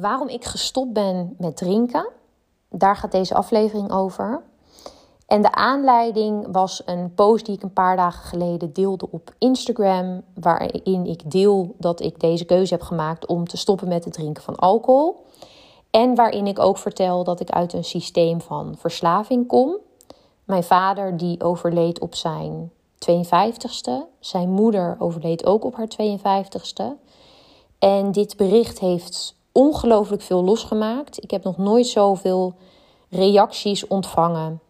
waarom ik gestopt ben met drinken. Daar gaat deze aflevering over. En de aanleiding was een post die ik een paar dagen geleden deelde op Instagram, waarin ik deel dat ik deze keuze heb gemaakt om te stoppen met het drinken van alcohol. En waarin ik ook vertel dat ik uit een systeem van verslaving kom. Mijn vader die overleed op zijn 52ste. Zijn moeder overleed ook op haar 52ste. En dit bericht heeft ongelooflijk veel losgemaakt. Ik heb nog nooit zoveel reacties ontvangen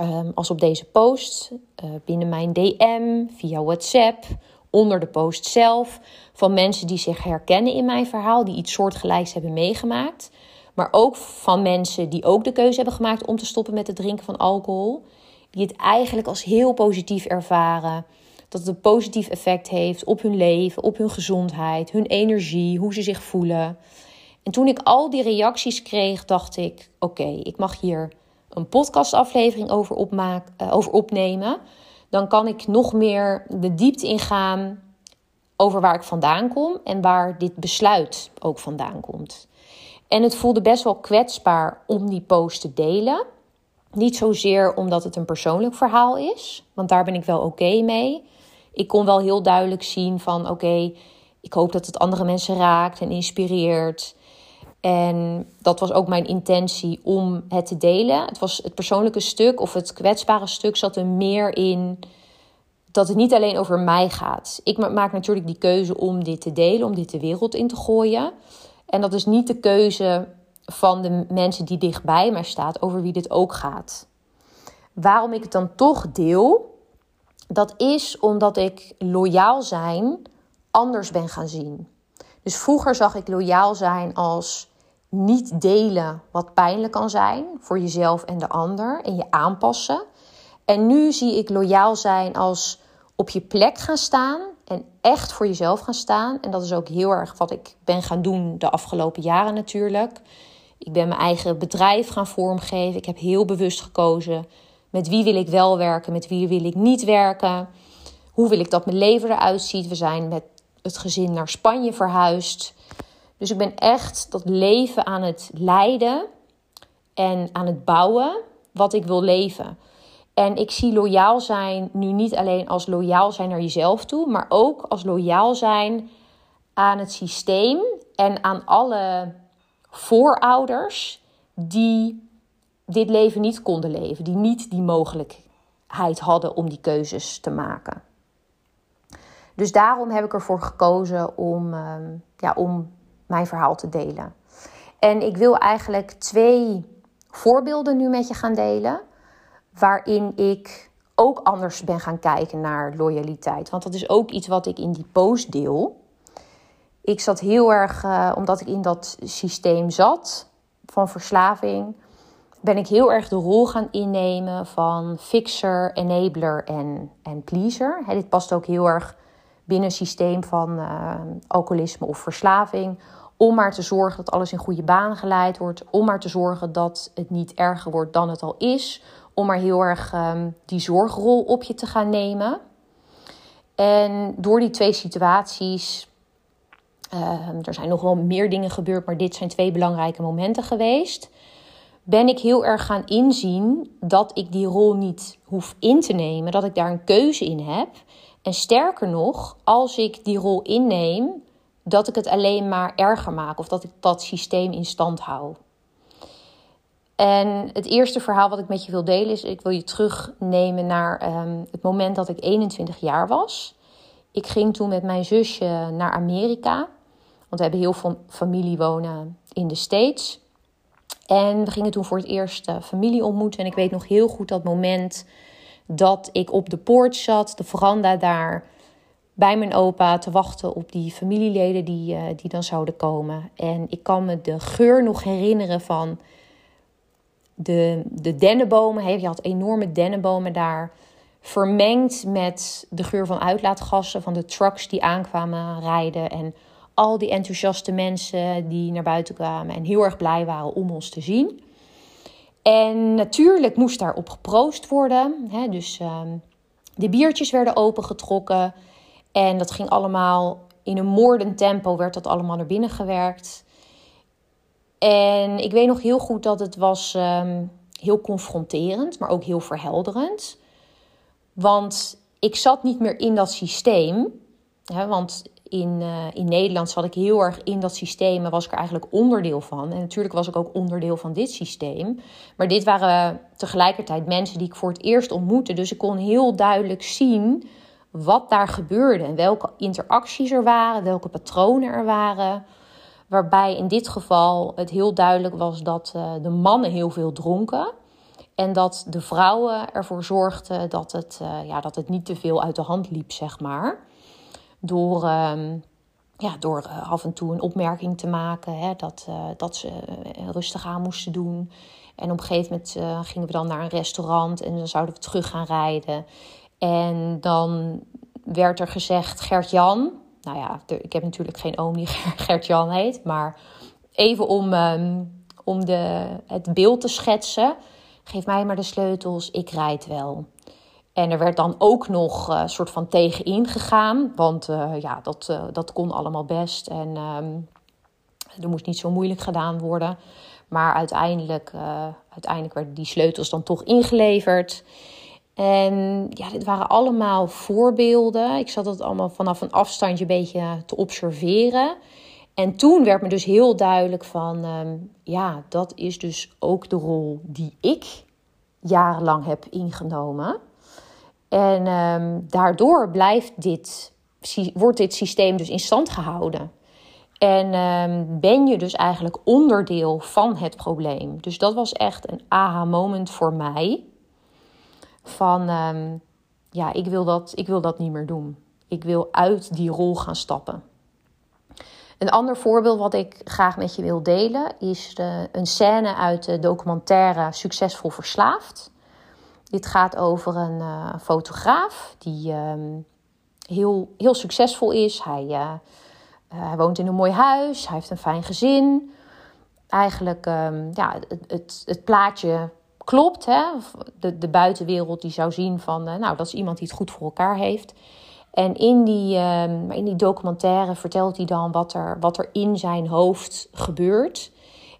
um, als op deze post. Uh, binnen mijn DM, via WhatsApp, onder de post zelf. Van mensen die zich herkennen in mijn verhaal, die iets soortgelijks hebben meegemaakt. Maar ook van mensen die ook de keuze hebben gemaakt om te stoppen met het drinken van alcohol. Die het eigenlijk als heel positief ervaren. Dat het een positief effect heeft op hun leven, op hun gezondheid, hun energie, hoe ze zich voelen. En toen ik al die reacties kreeg, dacht ik: oké, ik mag hier een podcastaflevering over, opmaken, uh, over opnemen. Dan kan ik nog meer de diepte ingaan over waar ik vandaan kom en waar dit besluit ook vandaan komt. En het voelde best wel kwetsbaar om die post te delen. Niet zozeer omdat het een persoonlijk verhaal is, want daar ben ik wel oké mee. Ik kon wel heel duidelijk zien van oké, ik hoop dat het andere mensen raakt en inspireert. En dat was ook mijn intentie om het te delen. Het was het persoonlijke stuk of het kwetsbare stuk zat er meer in dat het niet alleen over mij gaat. Ik maak natuurlijk die keuze om dit te delen, om dit de wereld in te gooien. En dat is niet de keuze van de mensen die dichtbij mij staan, over wie dit ook gaat. Waarom ik het dan toch deel, dat is omdat ik loyaal zijn anders ben gaan zien. Dus vroeger zag ik loyaal zijn als niet delen wat pijnlijk kan zijn voor jezelf en de ander en je aanpassen. En nu zie ik loyaal zijn als op je plek gaan staan en echt voor jezelf gaan staan. En dat is ook heel erg wat ik ben gaan doen de afgelopen jaren natuurlijk. Ik ben mijn eigen bedrijf gaan vormgeven. Ik heb heel bewust gekozen met wie wil ik wel werken, met wie wil ik niet werken. Hoe wil ik dat mijn leven eruit ziet. We zijn met het gezin naar Spanje verhuisd. Dus ik ben echt dat leven aan het leiden en aan het bouwen wat ik wil leven. En ik zie loyaal zijn nu niet alleen als loyaal zijn naar jezelf toe, maar ook als loyaal zijn aan het systeem en aan alle voorouders die dit leven niet konden leven, die niet die mogelijkheid hadden om die keuzes te maken. Dus daarom heb ik ervoor gekozen om, ehm, ja, om mijn verhaal te delen. En ik wil eigenlijk twee voorbeelden nu met je gaan delen, waarin ik ook anders ben gaan kijken naar loyaliteit. Want dat is ook iets wat ik in die post deel. Ik zat heel erg, uh, omdat ik in dat systeem zat van verslaving, ben ik heel erg de rol gaan innemen van fixer, enabler en, en pleaser. dit past ook heel erg binnen een systeem van uh, alcoholisme of verslaving. Om maar te zorgen dat alles in goede banen geleid wordt. Om maar te zorgen dat het niet erger wordt dan het al is. Om maar heel erg um, die zorgrol op je te gaan nemen. En door die twee situaties. Uh, er zijn nog wel meer dingen gebeurd, maar dit zijn twee belangrijke momenten geweest. Ben ik heel erg gaan inzien dat ik die rol niet hoef in te nemen, dat ik daar een keuze in heb. En sterker nog, als ik die rol inneem, dat ik het alleen maar erger maak of dat ik dat systeem in stand hou. En het eerste verhaal wat ik met je wil delen is: ik wil je terugnemen naar um, het moment dat ik 21 jaar was. Ik ging toen met mijn zusje naar Amerika, want we hebben heel veel familie wonen in de States. En we gingen toen voor het eerst uh, familie ontmoeten. En ik weet nog heel goed dat moment dat ik op de poort zat, de veranda daar bij mijn opa te wachten op die familieleden die, uh, die dan zouden komen. En ik kan me de geur nog herinneren van de, de dennenbomen. Je had enorme dennenbomen daar. Vermengd met de geur van uitlaatgassen van de trucks die aankwamen rijden. En al die enthousiaste mensen die naar buiten kwamen en heel erg blij waren om ons te zien. En natuurlijk moest daarop geproost worden. Hè? Dus um, de biertjes werden opengetrokken. En dat ging allemaal in een moordend tempo, werd dat allemaal naar binnen gewerkt. En ik weet nog heel goed dat het was ehm, heel confronterend, maar ook heel verhelderend. Want ik zat niet meer in dat systeem. Hè, want in, uh, in Nederland zat ik heel erg in dat systeem en was ik er eigenlijk onderdeel van. En natuurlijk was ik ook onderdeel van dit systeem. Maar dit waren tegelijkertijd mensen die ik voor het eerst ontmoette. Dus ik kon heel duidelijk zien wat daar gebeurde en welke interacties er waren, welke patronen er waren. Waarbij in dit geval het heel duidelijk was dat uh, de mannen heel veel dronken. En dat de vrouwen ervoor zorgden dat het, uh, ja, dat het niet te veel uit de hand liep, zeg maar. Door, um, ja, door uh, af en toe een opmerking te maken hè, dat, dat ze rustig aan moesten doen. En op een gegeven moment gingen we dan naar een restaurant en dan zouden we terug gaan rijden. En dan werd er gezegd: Gert-Jan, nou ja, ik heb natuurlijk geen oom die Gert-Jan heet, maar even om, um, om de, het beeld te schetsen. Geef mij maar de sleutels, ik rijd wel. En er werd dan ook nog een uh, soort van tegenin gegaan, want uh, ja, dat, uh, dat kon allemaal best. En um, er moest niet zo moeilijk gedaan worden. Maar uiteindelijk, uiteindelijk werden die sleutels dan toch ingeleverd. En ja, dit waren allemaal voorbeelden. Ik zat het allemaal vanaf een afstandje een beetje te observeren. En toen werd me dus heel duidelijk van, um, ja, dat is dus ook de rol die ik jarenlang heb ingenomen. En um, daardoor blijft dit, wordt dit systeem dus in stand gehouden. En um, ben je dus eigenlijk onderdeel van het probleem. Dus dat was echt een aha-moment voor mij van um, ja, ik wil, dat, ik wil dat niet meer doen. Ik wil uit die rol gaan stappen. Een ander voorbeeld wat ik graag met je wil delen is de, een scène uit de documentaire Succesvol Verslaafd. Dit gaat over een uh, fotograaf die um, heel, heel succesvol is. Hij, uh, uh, hij woont in een mooi huis, hij heeft een fijn gezin. Eigenlijk, um, ja, het, het, het plaatje klopt. Hè? De, de buitenwereld die zou zien van, nou, dat is iemand die het goed voor elkaar heeft. En in die, uh, in die documentaire vertelt hij dan wat er, wat er in zijn hoofd gebeurt.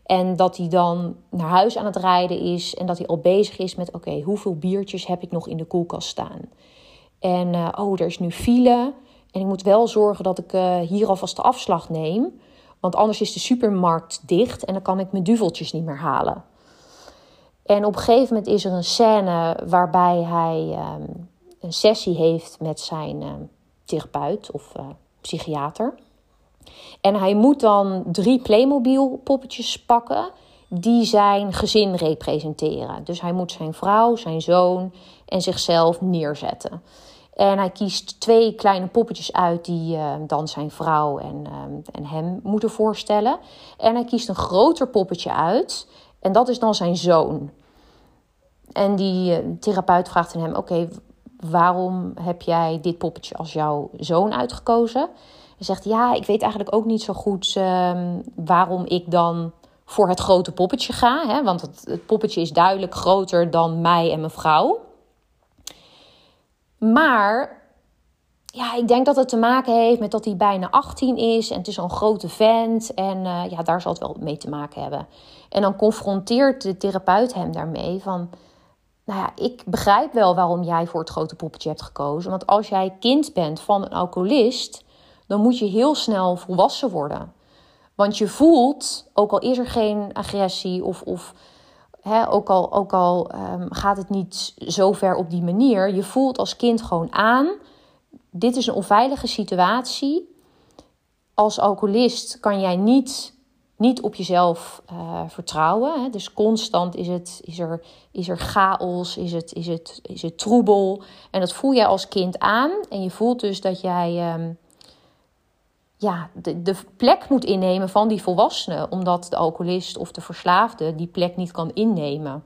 En dat hij dan naar huis aan het rijden is en dat hij al bezig is met: oké, hoeveel biertjes heb ik nog in de koelkast staan? En uh, oh, er is nu file. En ik moet wel zorgen dat ik uh, hier alvast de afslag neem. Want anders is de supermarkt dicht en dan kan ik mijn duveltjes niet meer halen. En op een gegeven moment is er een scène waarbij hij um, een sessie heeft met zijn uh, therapeut of uh, psychiater. En hij moet dan drie Playmobil poppetjes pakken die zijn gezin representeren. Dus hij moet zijn vrouw, zijn zoon en zichzelf neerzetten. En hij kiest twee kleine poppetjes uit die uh, dan zijn vrouw en, uh, en hem moeten voorstellen. En hij kiest een groter poppetje uit. En dat is dan zijn zoon. En die uh, therapeut vraagt aan hem: Oké, waarom heb jij dit poppetje als jouw zoon uitgekozen? Zegt: Ja, ik weet eigenlijk ook niet zo goed um, waarom ik dan voor het grote poppetje ga. Hè? Want het, poppetje is duidelijk groter dan mij en mijn vrouw. Maar ja, ik denk dat het te maken heeft met dat hij bijna 18 is en het is zo'n grote vent. En uh, ja, daar zal het wel mee te maken hebben. En dan confronteert de therapeut hem daarmee van... Nou ja, ik begrijp wel waarom jij voor het grote poppetje hebt gekozen. Want als jij kind bent van een alcoholist, dan moet je heel snel volwassen worden. Want je voelt, ook al is er geen agressie of, of hè, ook al, ook al um, gaat het niet zo ver op die manier, je voelt als kind gewoon aan dit is een onveilige situatie. Als alcoholist kan jij niet, niet op jezelf uh, vertrouwen. Hè? Dus constant is, het, is, er, is er chaos, is het, is, het, is het troebel. En dat voel jij als kind aan. En je voelt dus dat jij um, ja, de, de plek moet innemen van die volwassene. Omdat de alcoholist of de verslaafde die plek niet kan innemen.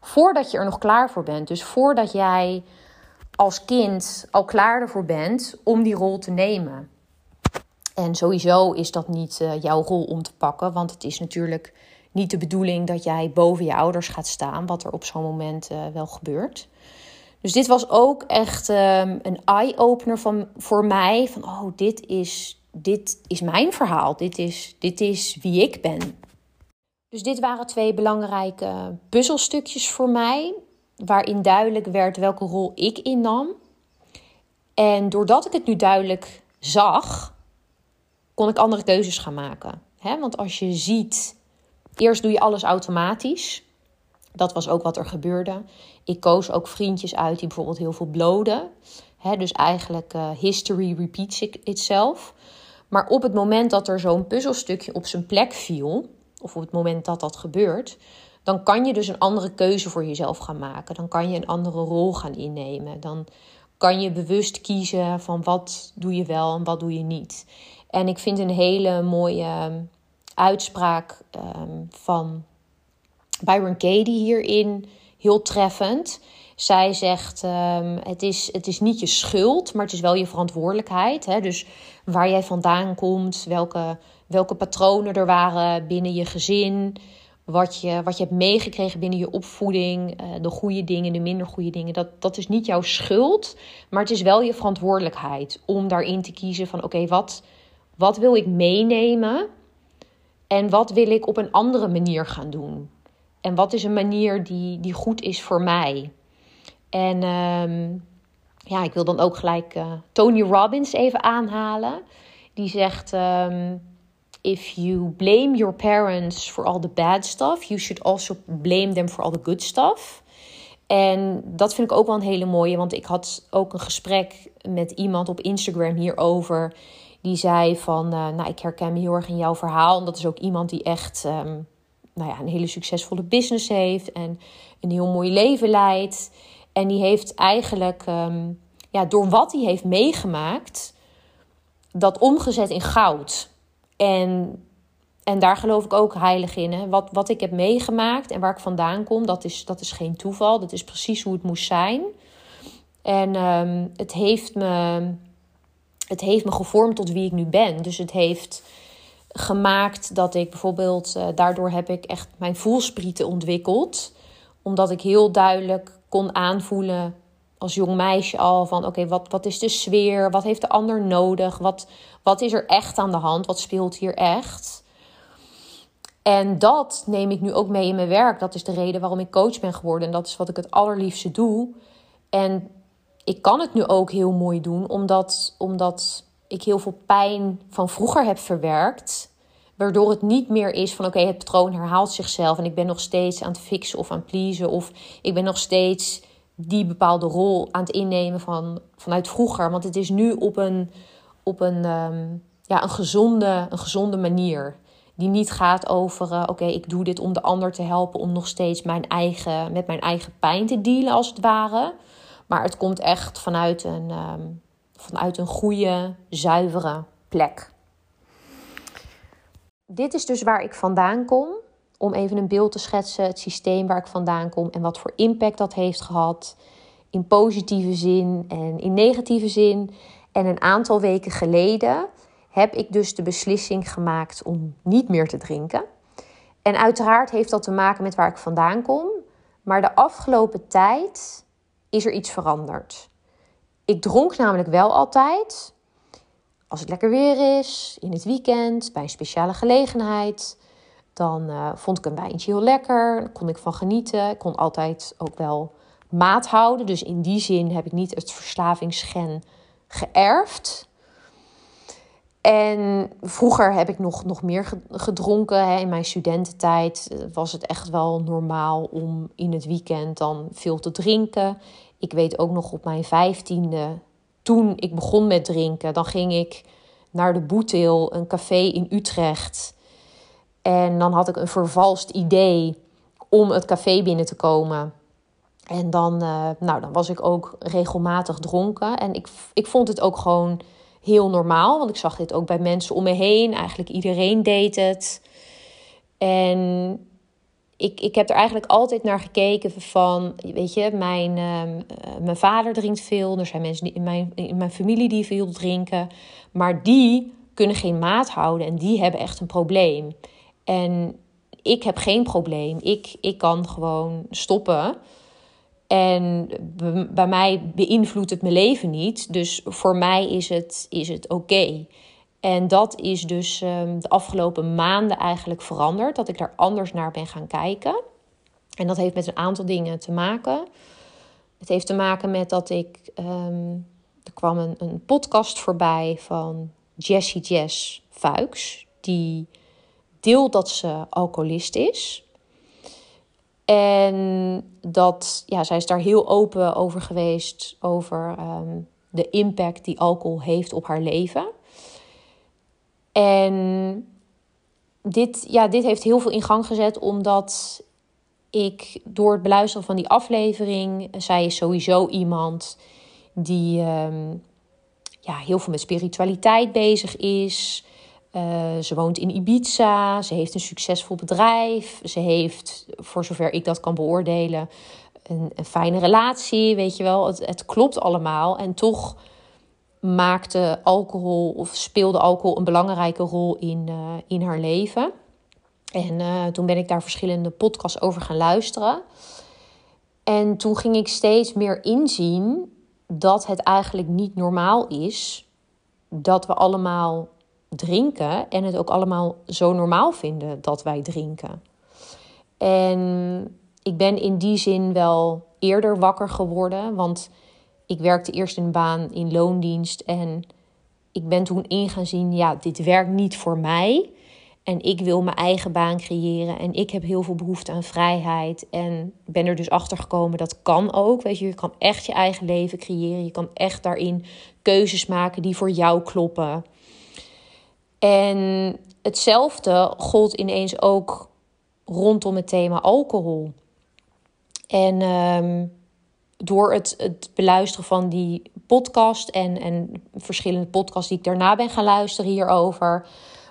Voordat je er nog klaar voor bent. Dus voordat jij als kind al klaar ervoor bent om die rol te nemen. En sowieso is dat niet uh, jouw rol om te pakken, want het is natuurlijk niet de bedoeling dat jij boven je ouders gaat staan, wat er op zo'n moment uh, wel gebeurt. Dus dit was ook echt um, een eye-opener voor mij: van oh, dit is, dit is mijn verhaal, dit is, dit is wie ik ben. Dus dit waren twee belangrijke puzzelstukjes voor mij, waarin duidelijk werd welke rol ik innam. En doordat ik het nu duidelijk zag, kon ik andere keuzes gaan maken. Want als je ziet, eerst doe je alles automatisch. Dat was ook wat er gebeurde. Ik koos ook vriendjes uit die bijvoorbeeld heel veel bloden. dus eigenlijk uh, history repeats itself. Maar op het moment dat er zo'n puzzelstukje op zijn plek viel, of op het moment dat dat gebeurt, dan kan je dus een andere keuze voor jezelf gaan maken. Dan kan je een andere rol gaan innemen. Dan kan je bewust kiezen van wat doe je wel en wat doe je niet. En ik vind een hele mooie ehm, uitspraak um, van Byron Katie hierin heel treffend. Zij zegt: um, het, is, het is niet je schuld, maar het is wel je verantwoordelijkheid. Hè? Dus waar jij vandaan komt, welke, welke patronen er waren binnen je gezin, wat je, wat je hebt meegekregen binnen je opvoeding, uh, de goede dingen, de minder goede dingen. Dat, dat is niet jouw schuld, maar het is wel je verantwoordelijkheid om daarin te kiezen van: oké, wat, wat wil ik meenemen en wat wil ik op een andere manier gaan doen? En wat is een manier die, die goed is voor mij? En ehm, ja, ik wil dan ook gelijk uh, Tony Robbins even aanhalen. Die zegt: um, If you blame your parents for all the bad stuff, you should also blame them for all the good stuff. En dat vind ik ook wel een hele mooie, want ik had ook een gesprek met iemand op Instagram hierover. Die zei van, uh, nou, ik herken me heel erg in jouw verhaal. En dat is ook iemand die echt um, nou ja, een hele succesvolle business heeft en een heel mooi leven leidt. En die heeft eigenlijk, um, ja, door wat hij heeft meegemaakt, dat omgezet in goud. En, en daar geloof ik ook heilig in. Hè? Wat, wat ik heb meegemaakt en waar ik vandaan kom, dat is, dat is geen toeval. Dat is precies hoe het moest zijn. En um, het, heeft me, het heeft me gevormd tot wie ik nu ben. Dus het heeft gemaakt dat ik bijvoorbeeld, uh, daardoor heb ik echt mijn voelsprieten ontwikkeld. Omdat ik heel duidelijk kon aanvoelen als jong meisje al van oké, wat, wat is de sfeer? Wat heeft de ander nodig? Wat, wat is er echt aan de hand? Wat speelt hier echt? En dat neem ik nu ook mee in mijn werk. Dat is de reden waarom ik coach ben geworden. En dat is wat ik het allerliefste doe. En ik kan het nu ook heel mooi doen, omdat, omdat ik heel veel pijn van vroeger heb verwerkt. Waardoor het niet meer is van oké, het patroon herhaalt zichzelf. En ik ben nog steeds aan het fixen of aan het pleasen. Of ik ben nog steeds die bepaalde rol aan het innemen van, vanuit vroeger. Want het is nu op een, op een, ehm, ja, een, gezonde, een gezonde manier. Die niet gaat over, uh, oké, ik doe dit om de ander te helpen, om nog steeds mijn eigen, met mijn eigen pijn te dealen, als het ware. Maar het komt echt vanuit een, um, vanuit een goede, zuivere plek. Dit is dus waar ik vandaan kom om even een beeld te schetsen, het systeem waar ik vandaan kom en wat voor impact dat heeft gehad. In positieve zin en in negatieve zin. En een aantal weken geleden heb ik dus de beslissing gemaakt om niet meer te drinken. En uiteraard heeft dat te maken met waar ik vandaan kom. Maar de afgelopen tijd is er iets veranderd. Ik dronk namelijk wel altijd. Als het lekker weer is, in het weekend, bij een speciale gelegenheid. Dan uh, vond ik een wijntje heel lekker. Daar kon ik van genieten. Ik kon altijd ook wel maat houden. Dus in die zin heb ik niet het verslavingsgen geërfd. En vroeger heb ik nog, nog meer gedronken. Hè. In mijn studententijd eh, was het echt wel normaal om in het weekend dan veel te drinken. Ik weet ook nog op mijn vijftiende, toen ik begon met drinken, dan ging ik naar de Boetil, een café in Utrecht. En dan had ik een vervalst idee om het café binnen te komen. En dan, uh, nou, dan was ik ook regelmatig dronken. En ik, ik vond het ook gewoon heel normaal. Want ik zag dit ook bij mensen om me heen. Eigenlijk iedereen deed het. En ik, ik heb er eigenlijk altijd naar gekeken van, weet je, mijn, uh, mijn vader drinkt veel. Er zijn mensen in mijn, in mijn familie die veel drinken. Maar die kunnen geen maat houden en die hebben echt een probleem. En ik heb geen probleem. Ik, ik kan gewoon stoppen. En bij mij beïnvloedt het mijn leven niet. Dus voor mij is het, is het oké. En dat is dus ehm, de afgelopen maanden eigenlijk veranderd. Dat ik daar anders naar ben gaan kijken. En dat heeft met een aantal dingen te maken. Het heeft te maken met dat ik. Um, er kwam een, een podcast voorbij van Jessie Jess Fuiks. Die deelt dat ze alcoholist is. En dat, ja, zij is daar heel open over geweest. Over um, de impact die alcohol heeft op haar leven. En dit, ja, dit heeft heel veel in gang gezet, omdat ik door het beluisteren van die aflevering, zij is sowieso iemand die um, ja, heel veel met spiritualiteit bezig is. Uh, ze woont in Ibiza, ze heeft een succesvol bedrijf, ze heeft, voor zover ik dat kan beoordelen, een, een fijne relatie. Weet je wel, het, het klopt allemaal. En toch maakte alcohol of speelde alcohol een belangrijke rol in, uh, in haar leven. En uh, toen ben ik daar verschillende podcasts over gaan luisteren. En toen ging ik steeds meer inzien dat het eigenlijk niet normaal is dat we allemaal drinken en het ook allemaal zo normaal vinden dat wij drinken. En ik ben in die zin wel eerder wakker geworden, want ik werkte eerst een baan in loondienst en ik ben toen in gaan zien, ja, dit werkt niet voor mij. En ik wil mijn eigen baan creëren. En ik heb heel veel behoefte aan vrijheid. En ben er dus achter gekomen dat kan ook. Weet je, je kan echt je eigen leven creëren. Je kan echt daarin keuzes maken die voor jou kloppen. En hetzelfde gold ineens ook rondom het thema alcohol. En ehm, door het, het beluisteren van die podcast en, en verschillende podcasts die ik daarna ben gaan luisteren hierover.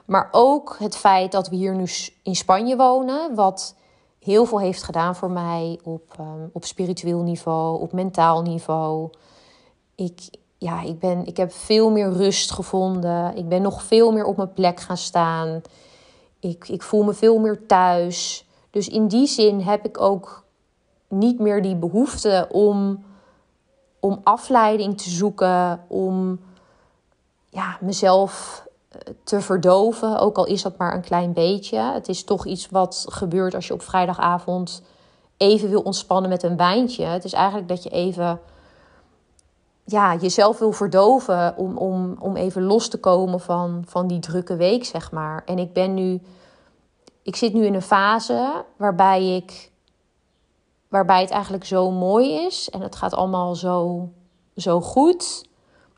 Maar ook het feit dat we hier nu in Spanje wonen, wat heel veel heeft gedaan voor mij op, um, op spiritueel niveau, op mentaal niveau. Ik, ja, ik, ben, ik heb veel meer rust gevonden. Ik ben nog veel meer op mijn plek gaan staan. Ik, ik voel me veel meer thuis. Dus in die zin heb ik ook niet meer die behoefte om, om afleiding te zoeken, om ja, mezelf eh, te verdoven, ook al is dat maar een klein beetje. Het is toch iets wat gebeurt als je op vrijdagavond even wil ontspannen met een wijntje. Het is eigenlijk dat je even ja, jezelf wil verdoven om, om, om even los te komen van, van die drukke week, zeg maar. En ik ben nu, ik zit nu in een fase waarbij ik waarbij het eigenlijk zo mooi is en het gaat allemaal zo, zo goed.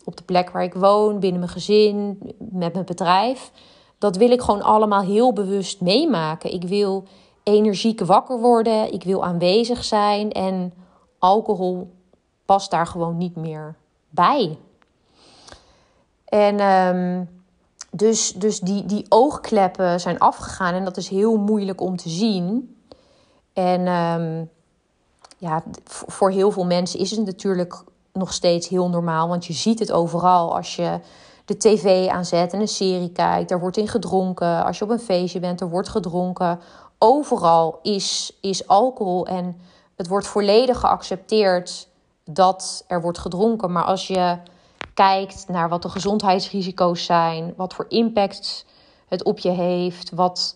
Op de plek waar ik woon, binnen mijn gezin, met mijn bedrijf. Dat wil ik gewoon allemaal heel bewust meemaken. Ik wil energiek wakker worden, ik wil aanwezig zijn en alcohol past daar gewoon niet meer bij. En um, dus, dus die, die oogkleppen zijn afgegaan en dat is heel moeilijk om te zien. En um, ja, voor heel veel mensen is het natuurlijk nog steeds heel normaal. Want je ziet het overal als je de tv aanzet en een serie kijkt. Er wordt in gedronken. Als je op een feestje bent, er wordt gedronken. Overal is, is alcohol en het wordt volledig geaccepteerd dat er wordt gedronken. Maar als je kijkt naar wat de gezondheidsrisico's zijn, wat voor impact het op je heeft, wat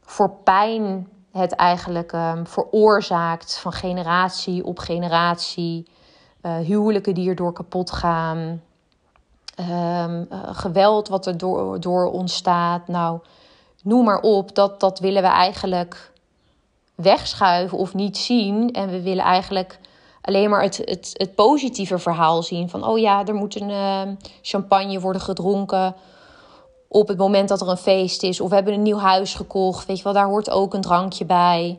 voor pijn het eigenlijk um, veroorzaakt van generatie op generatie. Uh, huwelijken die erdoor kapot gaan. Um, uh, geweld wat er door, door ontstaat. Nou, noem maar op. Dat, dat willen we eigenlijk wegschuiven of niet zien. En we willen eigenlijk alleen maar het, het, het positieve verhaal zien. Van, oh ja, er moet een uh, champagne worden gedronken op het moment dat er een feest is. Of we hebben een nieuw huis gekocht. Weet je wel, daar hoort ook een drankje bij.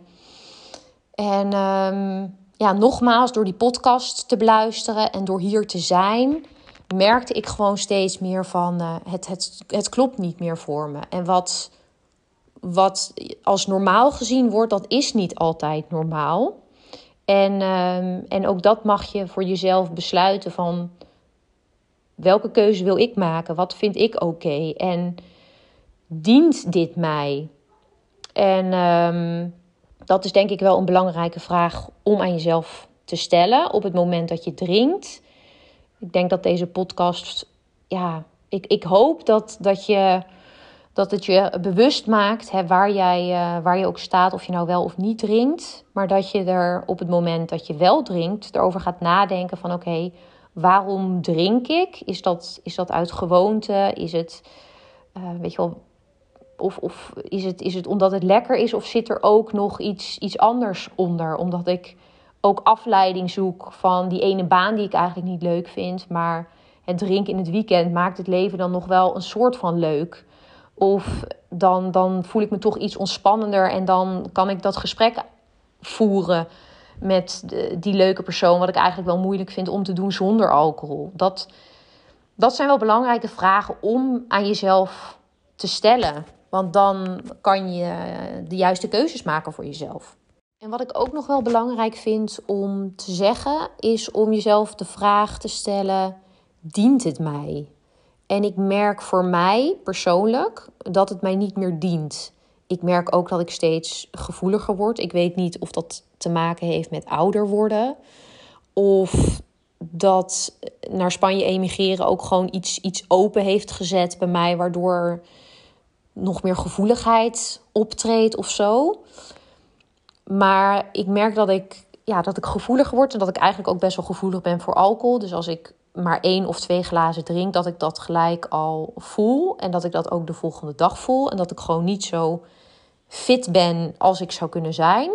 En um, ja, nogmaals, door die podcast te beluisteren en door hier te zijn, merkte ik gewoon steeds meer van uh, het, het, het klopt niet meer voor me. En wat, wat als normaal gezien wordt, dat is niet altijd normaal. En, um, en ook dat mag je voor jezelf besluiten van welke keuze wil ik maken? Wat vind ik oké? En dient dit mij? En um, dat is denk ik wel een belangrijke vraag om aan jezelf te stellen op het moment dat je drinkt. Ik denk dat deze podcast ja, Ik, ik hoop dat, dat, je, dat het je bewust maakt hè, waar, jij, uh, waar je ook staat, of je nou wel of niet drinkt. Maar dat je er op het moment dat je wel drinkt, erover gaat nadenken van oké, waarom drink ik? Is dat, is dat uit gewoonte? Is het, uh, weet je wel, of, of is, het, is het omdat het lekker is? Of zit er ook nog iets, iets anders onder? Omdat ik ook afleiding zoek van die ene baan die ik eigenlijk niet leuk vind. Maar het drinken in het weekend maakt het leven dan nog wel een soort van leuk. Of dan, dan voel ik me toch iets ontspannender en dan kan ik dat gesprek voeren met die leuke persoon. Wat ik eigenlijk wel moeilijk vind om te doen zonder alcohol. Dat, dat zijn wel belangrijke vragen om aan jezelf te stellen. Want dan kan je de juiste keuzes maken voor jezelf. En wat ik ook nog wel belangrijk vind om te zeggen, is om jezelf de vraag te stellen: dient het mij? En ik merk voor mij persoonlijk dat het mij niet meer dient. Ik merk ook dat ik steeds gevoeliger word. Ik weet niet of dat te maken heeft met ouder worden. Of dat naar Spanje emigreren ook gewoon iets, iets open heeft gezet bij mij, waardoor nog meer gevoeligheid optreedt of zo. Maar ik merk dat ik, ja, dat ik gevoeliger word en dat ik eigenlijk ook best wel gevoelig ben voor alcohol. Dus als ik maar één of twee glazen drink, dat ik dat gelijk al voel. En dat ik dat ook de volgende dag voel. En dat ik gewoon niet zo fit ben als ik zou kunnen zijn.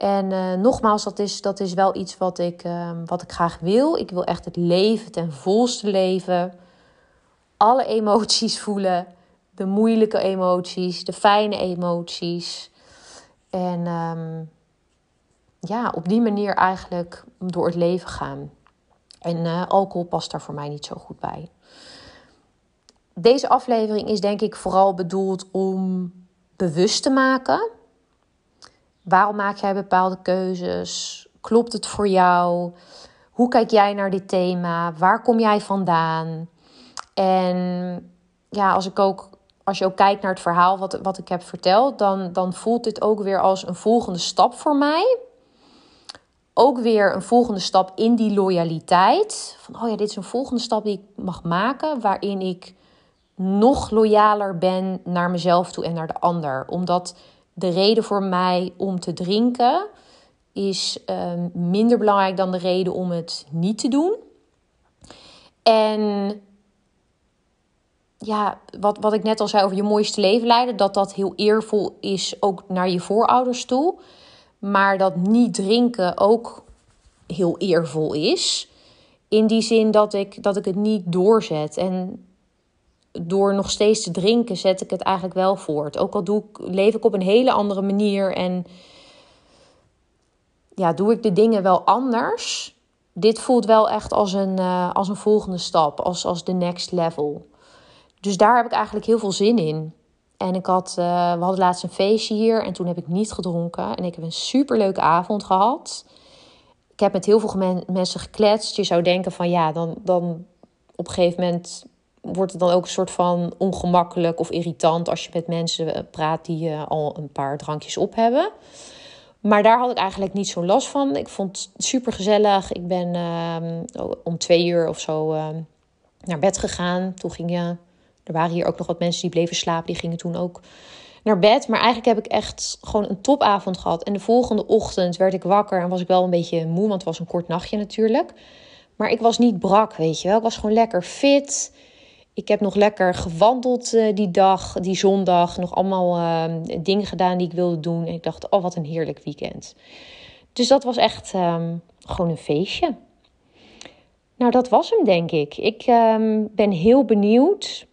En uh, nogmaals, dat is, dat is wel iets wat ik, uh, wat ik graag wil. Ik wil echt het leven ten volste leven. Alle emoties voelen. De moeilijke emoties, de fijne emoties. En um, ja, op die manier eigenlijk door het leven gaan. En uh, alcohol past daar voor mij niet zo goed bij. Deze aflevering is denk ik vooral bedoeld om bewust te maken. Waarom maak jij bepaalde keuzes? Klopt het voor jou? Hoe kijk jij naar dit thema? Waar kom jij vandaan? En ja, als ik ook als je ook kijkt naar het verhaal wat, wat ik heb verteld, dan, dan voelt dit ook weer als een volgende stap voor mij. Ook weer een volgende stap in die loyaliteit. Van oh ja, dit is een volgende stap die ik mag maken, waarin ik nog loyaler ben naar mezelf toe en naar de ander. Omdat de reden voor mij om te drinken is uh, minder belangrijk dan de reden om het niet te doen. En ja, wat, wat ik net al zei over je mooiste leven leiden, dat dat heel eervol is ook naar je voorouders toe. Maar dat niet drinken ook heel eervol is. In die zin dat ik, dat ik het niet doorzet. En door nog steeds te drinken zet ik het eigenlijk wel voort. Ook al doe ik, leef ik op een hele andere manier en ja, doe ik de dingen wel anders. Dit voelt wel echt als een, uh, als een volgende stap, als, als de next level. Dus daar heb ik eigenlijk heel veel zin in. En ik had, uh, we hadden laatst een feestje hier en toen heb ik niet gedronken. En ik heb een superleuke avond gehad. Ik heb met heel veel mensen gekletst. Je zou denken van ja, dan, dan op een gegeven moment wordt het dan ook een soort van ongemakkelijk of irritant als je met mensen eh, praat die uh, al een paar drankjes op hebben. Maar daar had ik eigenlijk niet zo last van. Ik vond het super gezellig. Ik ben uh, om twee uur of zo uh, naar bed gegaan. Toen ging er waren hier ook nog wat mensen die bleven slapen. Die gingen toen ook naar bed. Maar eigenlijk heb ik echt gewoon een topavond gehad. En de volgende ochtend werd ik wakker en was ik wel een beetje moe. Want het was een kort nachtje natuurlijk. Maar ik was niet brak, weet je wel. Ik was gewoon lekker fit. Ik heb nog lekker gewandeld uh, die dag, die zondag. Nog allemaal uh, dingen gedaan die ik wilde doen. En ik dacht, oh wat een heerlijk weekend. Dus dat was echt um, gewoon een feestje. Nou, dat was hem, denk ik. Ik um, ben heel benieuwd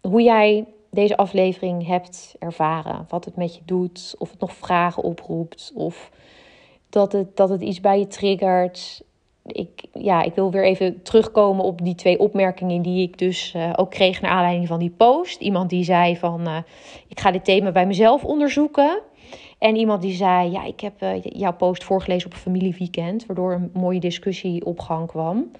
hoe jij deze aflevering hebt ervaren. Wat het met je doet. Of het nog vragen oproept. Of dat het, dat het iets bij je triggert. Ik, ja, ik wil weer even terugkomen op die twee opmerkingen die ik dus uh, ook kreeg naar aanleiding van die post. Iemand die zei van, uh, ik ga dit thema bij mezelf onderzoeken. En iemand die zei, ja, ik heb uh, jouw post voorgelezen op een familieweekend, waardoor een mooie discussie op gang kwam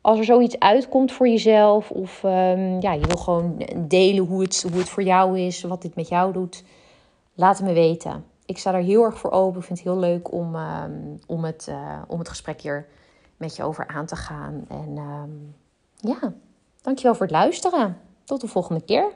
als er zoiets uitkomt voor jezelf, of um, ja, je wil gewoon delen hoe het, hoe het voor jou is, wat dit met jou doet, laat het me weten. Ik sta er heel erg voor open. Ik vind het heel leuk om, um, om, het, uh, om het gesprek hier met je over aan te gaan. En um, ja, Dankjewel voor het luisteren. Tot de volgende keer.